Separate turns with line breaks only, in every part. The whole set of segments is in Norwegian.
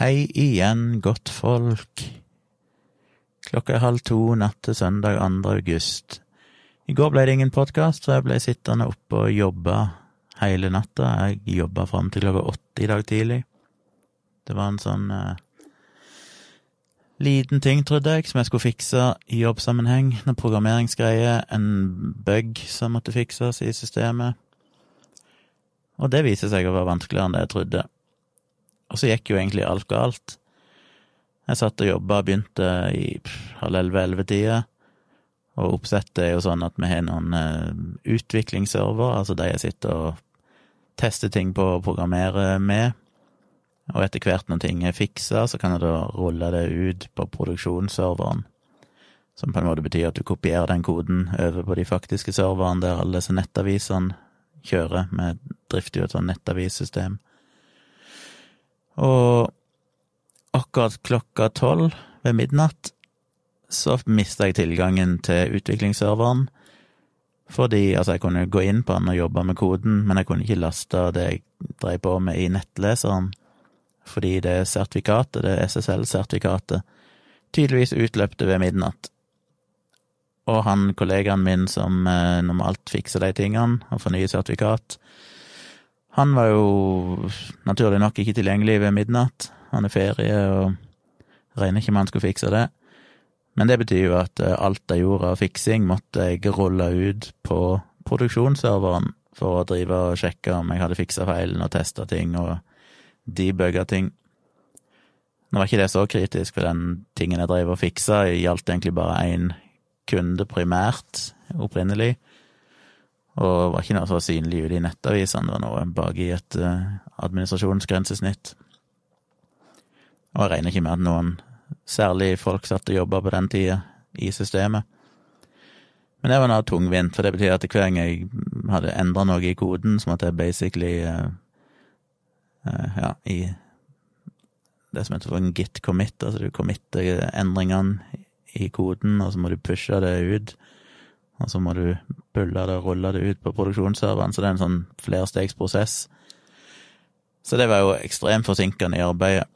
Hei igjen, godtfolk. Klokka er halv to natt til søndag 2. august. I går ble det ingen podkast, så jeg ble sittende oppe og jobbe hele natta. Jeg jobba fram til klokka åtte i dag tidlig. Det var en sånn eh, liten ting, trodde jeg, som jeg skulle fikse i jobbsammenheng. Noen programmeringsgreier, en bug som måtte fikses i systemet. Og det viser seg å være vanskeligere enn det jeg trodde. Og så gikk jo egentlig alt galt. Jeg satt og jobba, begynte i halv elleve-elleve-tida. Og oppsettet er jo sånn at vi har noen uh, utviklingsserver, altså de jeg sitter og tester ting på og programmerer med. Og etter hvert når ting er fiksa, så kan jeg da rulle det ut på produksjonsserveren. Som på en måte betyr at du kopierer den koden over på de faktiske serverne der alle disse nettavisene kjører. Vi drifter jo et sånt nettavissystem. Og akkurat klokka tolv ved midnatt så mista jeg tilgangen til utviklingsserveren. Fordi altså, jeg kunne gå inn på den og jobbe med koden, men jeg kunne ikke laste det jeg drev på med i nettleseren. Fordi det sertifikatet, det SSL-sertifikatet, tydeligvis utløpte ved midnatt. Og han kollegaen min som eh, normalt fikser de tingene og får nye sertifikat, han var jo naturlig nok ikke tilgjengelig ved midnatt. Han er ferie og regner ikke med han skulle fikse det. Men det betyr jo at eh, alt jeg gjorde av fiksing, måtte jeg rulle ut på produksjonsserveren for å drive og sjekke om jeg hadde fiksa feilen og testa ting og debugga ting. Nå var ikke det så kritisk, for den tingen jeg drev og fiksa, gjaldt egentlig bare én kunde primært, opprinnelig. Og var ikke noe så synlig ute i nettavisene, det var noe bak i et uh, administrasjonsgrensesnitt. Og jeg regner ikke med at noen særlig folk satt og jobba på den tida i systemet. Men det var noe tungvint, for det betyr at hver gang jeg hadde endra noe i koden, som at det jeg basically uh, uh, Ja, i det som heter en git commit, altså du committer endringene i koden, og så må du pushe det ut. Og så må du bulle det og rulle det ut på produksjonsserveren, så det er en sånn flerstegsprosess. Så det var jo ekstremt forsinkende i arbeidet.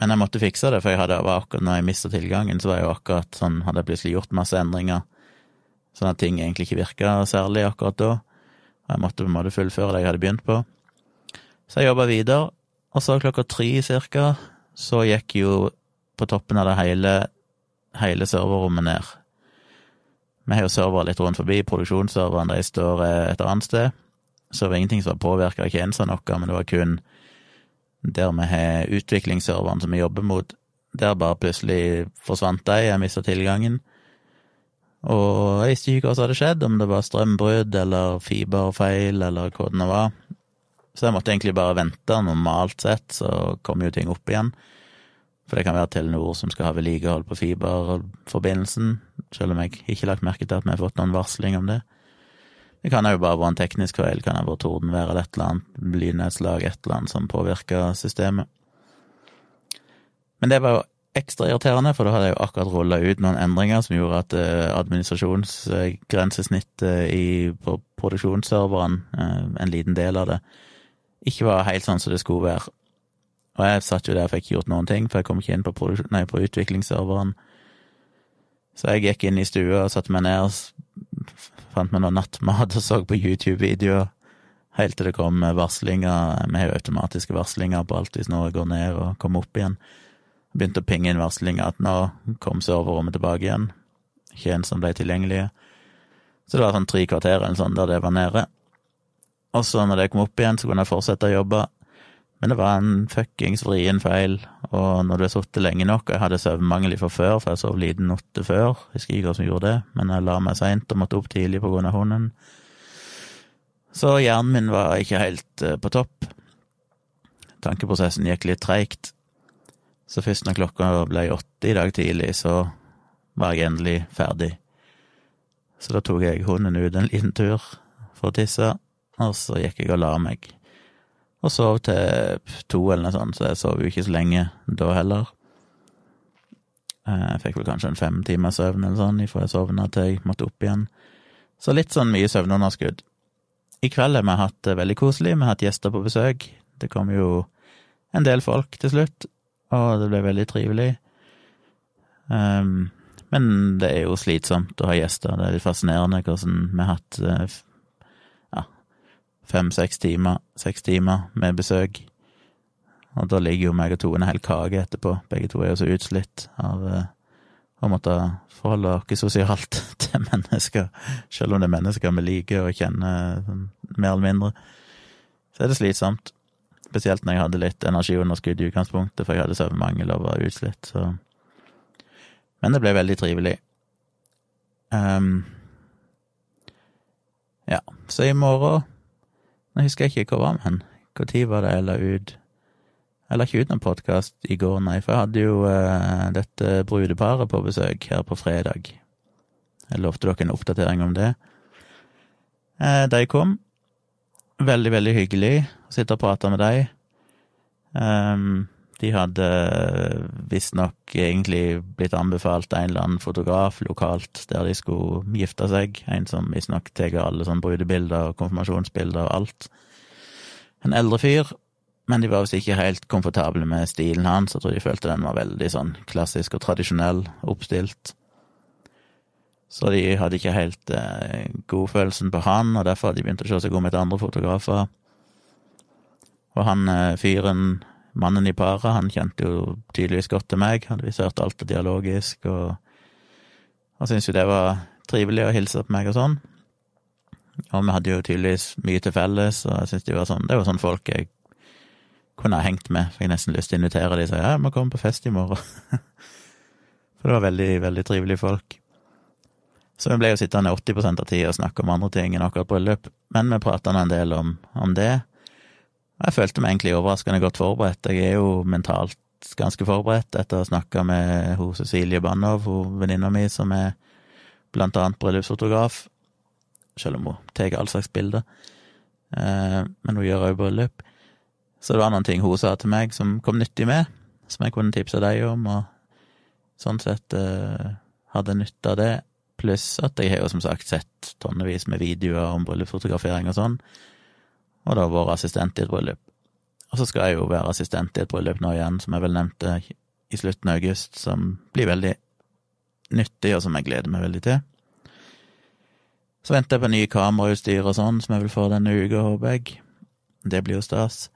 Men jeg måtte fikse det, for jeg hadde, var akkurat når jeg mista tilgangen, så var jeg jo akkurat sånn, hadde jeg plutselig gjort masse endringer, sånn at ting egentlig ikke virka særlig akkurat da. Og jeg måtte på en måte fullføre det jeg hadde begynt på. Så jeg jobba videre, og så klokka tre cirka, så gikk jo på toppen av det hele, hele serverrommet ned. Vi har jo servere litt rundt forbi, produksjonsserveren de står et annet sted, så det var ingenting som var påvirka av tjenestene noe, men det var kun der vi har utviklingsserveren som vi jobber mot, der bare plutselig forsvant de, jeg mista tilgangen. Og jeg visste ikke hva som hadde skjedd, om det var strømbrudd eller fiberfeil eller hva det var. Så jeg måtte egentlig bare vente. Normalt sett så kom jo ting opp igjen. For det kan være Telenor som skal ha vedlikehold på fiberforbindelsen, selv om jeg ikke har lagt merke til at vi har fått noen varsling om det. Det kan jo bare være en teknisk feil, kan det være tordenvær eller et eller annet, lynnedslag, et eller annet som påvirker systemet. Men det var jo ekstra irriterende, for da hadde jeg jo akkurat rulla ut noen endringer som gjorde at eh, administrasjonsgrensesnittet på produksjonsserveren, eh, en liten del av det, ikke var helt sånn som det skulle være. Og jeg satt jo der og fikk gjort noen ting, for jeg kom ikke inn på, nei, på utviklingsserveren. Så jeg gikk inn i stua og satte meg ned og fant meg noe nattmat og så på YouTube-videoer. Helt til det kom varslinger. Vi har jo automatiske varslinger på alt hvis noe går ned og kommer opp igjen. Begynte å pinge inn varslinger at nå kom serverrommet tilbake igjen. Ikke en som ble tilgjengelige. Så det var sånn tre kvarter eller sånn der det var nede. Og så når det kom opp igjen, så kunne jeg fortsette å jobbe. Men det var en fuckings vrien feil, og når du har sittet lenge nok og Jeg hadde søvnmangel fra før, for jeg sov liten natte før, jeg husker ikke hva som gjorde det, men jeg la meg seint og måtte opp tidlig på grunn av hunden. Så hjernen min var ikke helt uh, på topp. Tankeprosessen gikk litt treigt. Så først når klokka ble åtte i dag tidlig, så var jeg endelig ferdig. Så da tok jeg hunden ut en liten tur for å tisse, og så gikk jeg og la meg og sov til to eller noe sånt, så jeg sov jo ikke så lenge da heller. Eh, jeg fikk vel kanskje en fem timers søvn eller sånn ifra jeg sovna til jeg måtte opp igjen. Så litt sånn mye søvnunderskudd. I kveld har vi hatt det veldig koselig, vi har hatt gjester på besøk. Det kom jo en del folk til slutt, og det ble veldig trivelig. Um, men det er jo slitsomt å ha gjester. Det er litt fascinerende hvordan vi har hatt eh, fem-seks timer, seks timer med besøk. Og da ligger jo meg og Tone hel kake etterpå. Begge to er jo så utslitt av uh, å måtte forholde oss sosialt til mennesker, selv om det er mennesker vi liker og kjenner sånn, mer eller mindre. Så er det slitsomt. Spesielt når jeg hadde litt energiunderskudd i utgangspunktet, for jeg hadde søvnmangel og var utslitt, så Men det ble veldig trivelig. Um, ja, så i morgen Nå husker jeg ikke hvor var men. Når var det jeg la ut Jeg la ikke ut noen podkast i går, nei, for jeg hadde jo uh, dette brudeparet på besøk her på fredag. Jeg lovte dere en oppdatering om det. Uh, de kom. Veldig, veldig hyggelig å sitte og prate med dem. Um, de hadde visstnok egentlig blitt anbefalt en eller annen fotograf lokalt der de skulle gifte seg, en som visstnok tar alle sånne brudebilder og konfirmasjonsbilder og alt. En eldre fyr, men de var visst ikke helt komfortable med stilen hans, jeg tror de følte den var veldig sånn klassisk og tradisjonell oppstilt. Så de hadde ikke helt eh, godfølelsen på han, og derfor hadde de begynt å se seg om etter andre fotografer. Og han eh, fyren, mannen i paret, han kjente jo tydeligvis godt til meg, hadde visst hørt alt det dialogisk, og, han syntes jo det var trivelig å hilse på meg og sånn. Og vi hadde jo tydeligvis mye til felles, og jeg syntes det var sånn, det var sånn folk jeg kunne ha hengt med. Jeg nesten lyst til å invitere de og si ja, jeg må komme på fest i morgen. for det var veldig, veldig trivelige folk. Så vi ble jo sittende 80% av tida og snakke om andre ting enn akkurat bryllup, men vi prata en del om, om, det. Og jeg følte meg egentlig overraskende godt forberedt. Jeg er jo mentalt ganske forberedt etter å ha snakka med hun Cecilie Bannov, venninna mi som er blant annet bryllupsfotograf, selv om hun tar all slags bilder. Eh, men hun gjør òg bryllup. Så det var noen ting hun sa til meg som kom nyttig med, som jeg kunne tipse deg om, og sånn sett uh, hadde nytte av det. Pluss at jeg har jo som sagt sett tonnevis med videoer om bryllupsfotografering og sånn, og da vært assistent i et bryllup. Og så skal jeg jo være assistent i et bryllup nå igjen, som jeg vel nevnte i slutten av august, som blir veldig nyttig, og som jeg gleder meg veldig til. Så venter jeg på nye kamerautstyr og sånn, som jeg vil få denne uka, håper jeg. Det blir jo stas.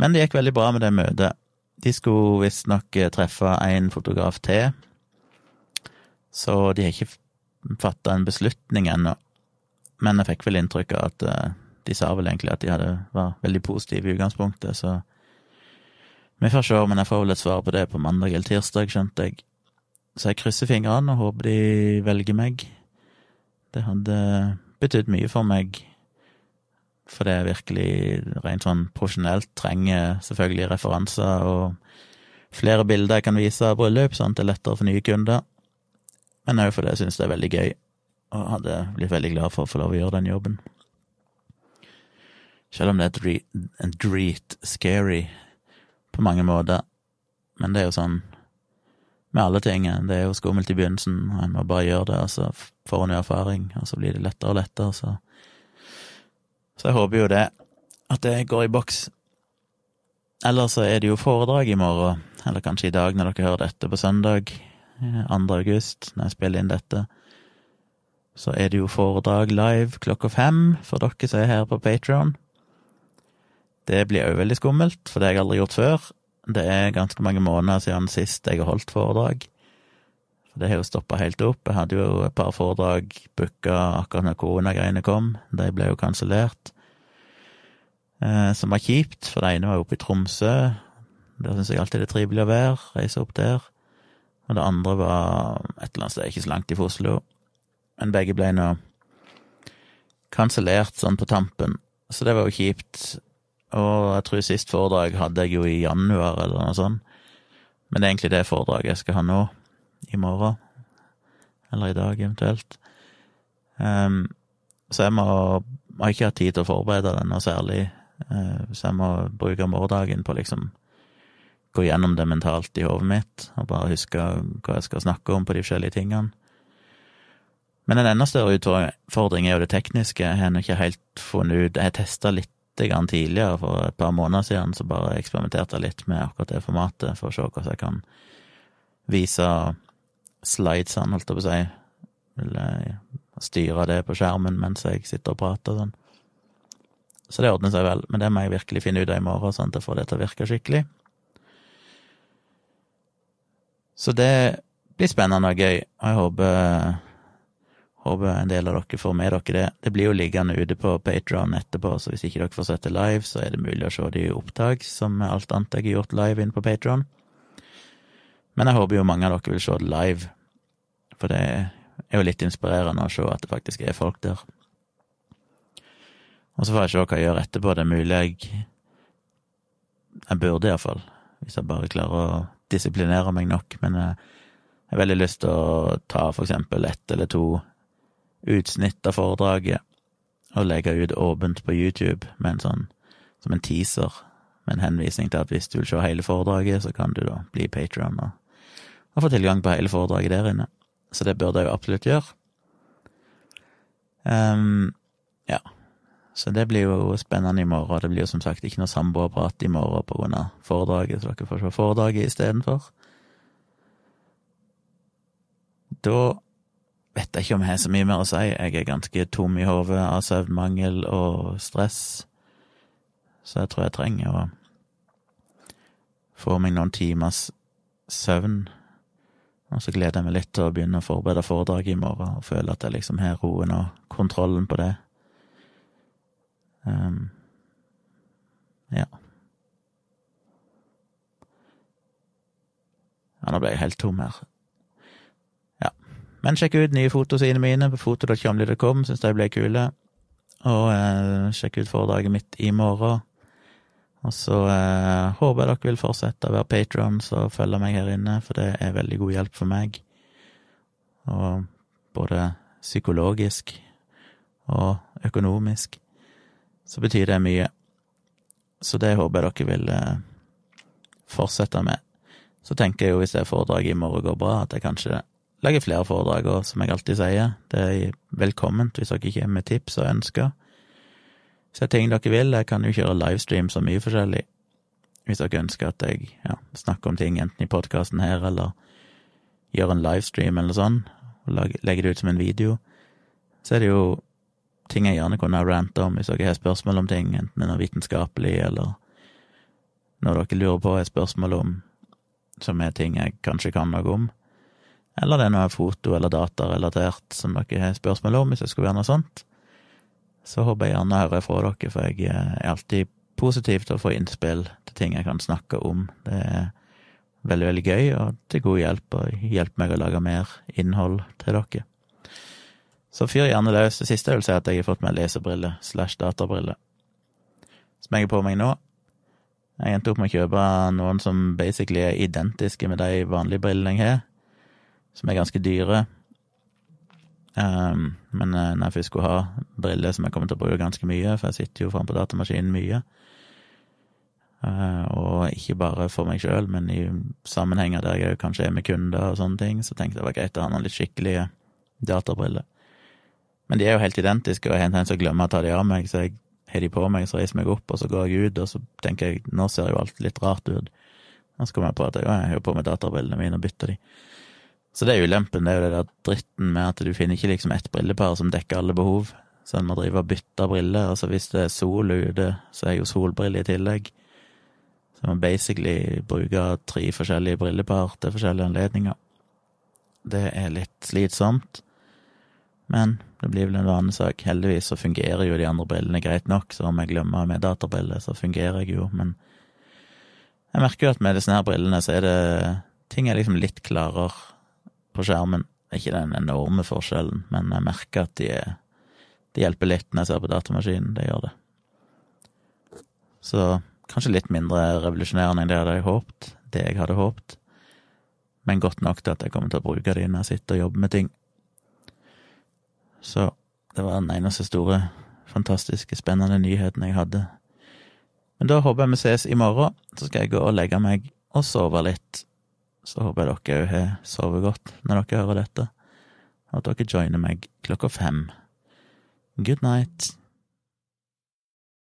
Men det gikk veldig bra med det møtet. De skulle visstnok treffe en fotograf til, så de har ikke fatta en beslutning ennå, men jeg fikk vel inntrykk av at uh, de sa vel egentlig at de hadde, var veldig positive i utgangspunktet, så vi får se, men jeg får vel et svar på det på mandag eller tirsdag, skjønte jeg. Så jeg krysser fingrene og håper de velger meg. Det hadde betydd mye for meg, for det er virkelig rent sånn profesjonelt trenger selvfølgelig referanser og flere bilder jeg kan vise av bryllup, sånn at det er lettere for nye kunder men òg fordi jeg syns det er veldig gøy, og hadde blitt veldig glad for å få lov å gjøre den jobben. Selv om det er en dreet scary på mange måter, men det er jo sånn med alle ting. Det er jo skummelt i begynnelsen, og en må bare gjøre det, og så får en jo erfaring, og så blir det lettere og lettere, så Så jeg håper jo det, at det går i boks. Ellers så er det jo foredrag i morgen, eller kanskje i dag når dere hører dette på søndag. 2. Eh, august, når jeg spiller inn dette, så er det jo foredrag live klokka fem for dere som er her på Patron. Det blir òg veldig skummelt, for det har jeg aldri gjort før. Det er ganske mange måneder siden sist jeg har holdt foredrag. For det har jo stoppa helt opp. Jeg hadde jo et par foredrag booka akkurat når koronagreiene kom. De ble jo kansellert. Eh, som var kjipt, for det ene var oppe i Tromsø. Der syns jeg alltid det er trivelig å være. Reise opp der. Og det andre var et eller annet sted ikke så langt ifra Oslo. Men begge ble nå kansellert sånn på tampen, så det var jo kjipt. Og jeg tror sist foredrag hadde jeg jo i januar, eller noe sånt. Men det er egentlig det foredraget jeg skal ha nå, i morgen. Eller i dag, eventuelt. Um, så jeg må har ikke hatt tid til å forberede det noe særlig, uh, så jeg må bruke morgendagen på liksom gå gjennom det mentalt i hodet mitt, og bare huske hva jeg skal snakke om på de forskjellige tingene. Men en enda større utfordring er jo det tekniske. Jeg har ikke helt funnet ut Jeg har testa litt bitte grann tidligere, for et par måneder siden, så bare eksperimenterte jeg litt med akkurat det formatet, for å se hvordan jeg kan vise slidesene, holdt jeg på å si. Vil styre det på skjermen mens jeg sitter og prater sånn. Så det ordner seg vel, men det må jeg virkelig finne ut av i morgen, sånn at jeg får det til å virke skikkelig. Så det blir spennende og gøy, og jeg håper, håper en del av dere får med dere det. Det blir jo liggende ute på Patron etterpå, så hvis ikke dere får sett det live, så er det mulig å se det i opptak, som alt annet jeg har gjort live inne på Patron. Men jeg håper jo mange av dere vil se det live, for det er jo litt inspirerende å se at det faktisk er folk der. Og så får jeg se hva jeg gjør etterpå. Det er mulig jeg Jeg burde iallfall, hvis jeg bare klarer å disiplinere meg nok, men jeg har veldig lyst til å ta for eksempel ett eller to utsnitt av foredraget og legge ut åpent på YouTube med en sånn, som en teaser, med en henvisning til at hvis du vil se hele foredraget, så kan du da bli patron og, og få tilgang på hele foredraget der inne. Så det burde jeg jo absolutt gjøre. Um, ja, så det blir jo spennende i morgen. Det blir jo som sagt ikke noe samboerprat i morgen på grunn av foredraget, så dere får se foredraget istedenfor. Da vet jeg ikke om jeg har så mye mer å si. Jeg er ganske tom i hodet av søvnmangel og stress, så jeg tror jeg trenger å få meg noen timers søvn. Og så gleder jeg meg litt til å begynne å forberede foredraget i morgen, og føle at jeg liksom har roen og kontrollen på det. Um, ja. Ja, nå ble jeg helt tom her. Men sjekk ut nye fotosidene mine på foto.kjomli.kom, syns de ble kule. Og eh, sjekk ut foredraget mitt i morgen. Og så eh, håper jeg dere vil fortsette å være patrons og følge meg her inne, for det er veldig god hjelp for meg. Og både psykologisk og økonomisk så betyr det mye. Så det håper jeg dere vil eh, fortsette med. Så tenker jeg jo, hvis det foredraget i morgen går bra, at jeg kanskje lager flere foredrag, og som jeg alltid sier, det er velkomment hvis dere kommer med tips og ønsker. Hvis det er ting dere vil, jeg kan jo kjøre livestream så mye forskjellig. Hvis dere ønsker at jeg ja, snakker om ting enten i podkasten her, eller gjør en livestream eller sånn, og legger det ut som en video, så er det jo ting jeg gjerne kunne ha ranta om hvis dere har spørsmål om ting, enten det er noe vitenskapelig eller når dere lurer på et spørsmål om som er ting jeg kanskje kan noe om, eller det er noe foto- eller datarelatert som dere har spørsmål om, hvis det skulle være noe sånt, så håper jeg gjerne å høre fra dere, for jeg er alltid positiv til å få innspill til ting jeg kan snakke om. Det er veldig, veldig gøy, og til god hjelp, og hjelper meg å lage mer innhold til dere. Så fyr gjerne løs. Det siste jeg vil si, at jeg har fått meg lesebriller slash databriller, som jeg har på meg nå. Jeg endte opp med å kjøpe noen som basically er identiske med de vanlige brillene jeg har, som er ganske dyre. Um, men uh, når jeg først skulle ha briller som jeg kommer til å bruke ganske mye, for jeg sitter jo foran på datamaskinen mye, uh, og ikke bare for meg sjøl, men i sammenhenger der jeg kanskje er med kunder og sånne ting, så tenkte jeg det var greit å ha noen litt skikkelige databriller. Men de er jo helt identiske, og jeg har en tendens til å glemme å ta de av meg, så jeg har de på meg, så reiser jeg meg opp, og så går jeg ut, og så tenker jeg nå ser jo alt litt rart ut. Og så kommer jeg på at jeg har på meg databrillene mine og bytter de. Så det er ulempen, det er jo det der dritten med at du finner ikke liksom ett brillepar som dekker alle behov. Så en må drive og bytte briller. Altså hvis det er sol ute, så er jo solbriller i tillegg. Så man basically bruker tre forskjellige brillepar til forskjellige anledninger. Det er litt slitsomt. Men det blir vel en vanesak. Heldigvis så fungerer jo de andre brillene greit nok, så om jeg glemmer med databriller, så fungerer jeg jo, men jeg merker jo at med disse her brillene så er det ting er liksom litt klarere på skjermen. Ikke den enorme forskjellen, men jeg merker at de, de hjelper litt når jeg ser på datamaskinen. Det gjør det. Så kanskje litt mindre revolusjonerende enn det hadde jeg håpet, det jeg hadde håpet, men godt nok til at jeg kommer til å bruke det når jeg sitter og jobber med ting. Så det var den eneste store, fantastiske, spennende nyheten jeg hadde. Men da håper jeg vi ses i morgen. Så skal jeg gå og legge meg og sove litt. Så håper jeg dere òg har sovet godt når dere hører dette, og at dere joiner meg klokka fem. Good night.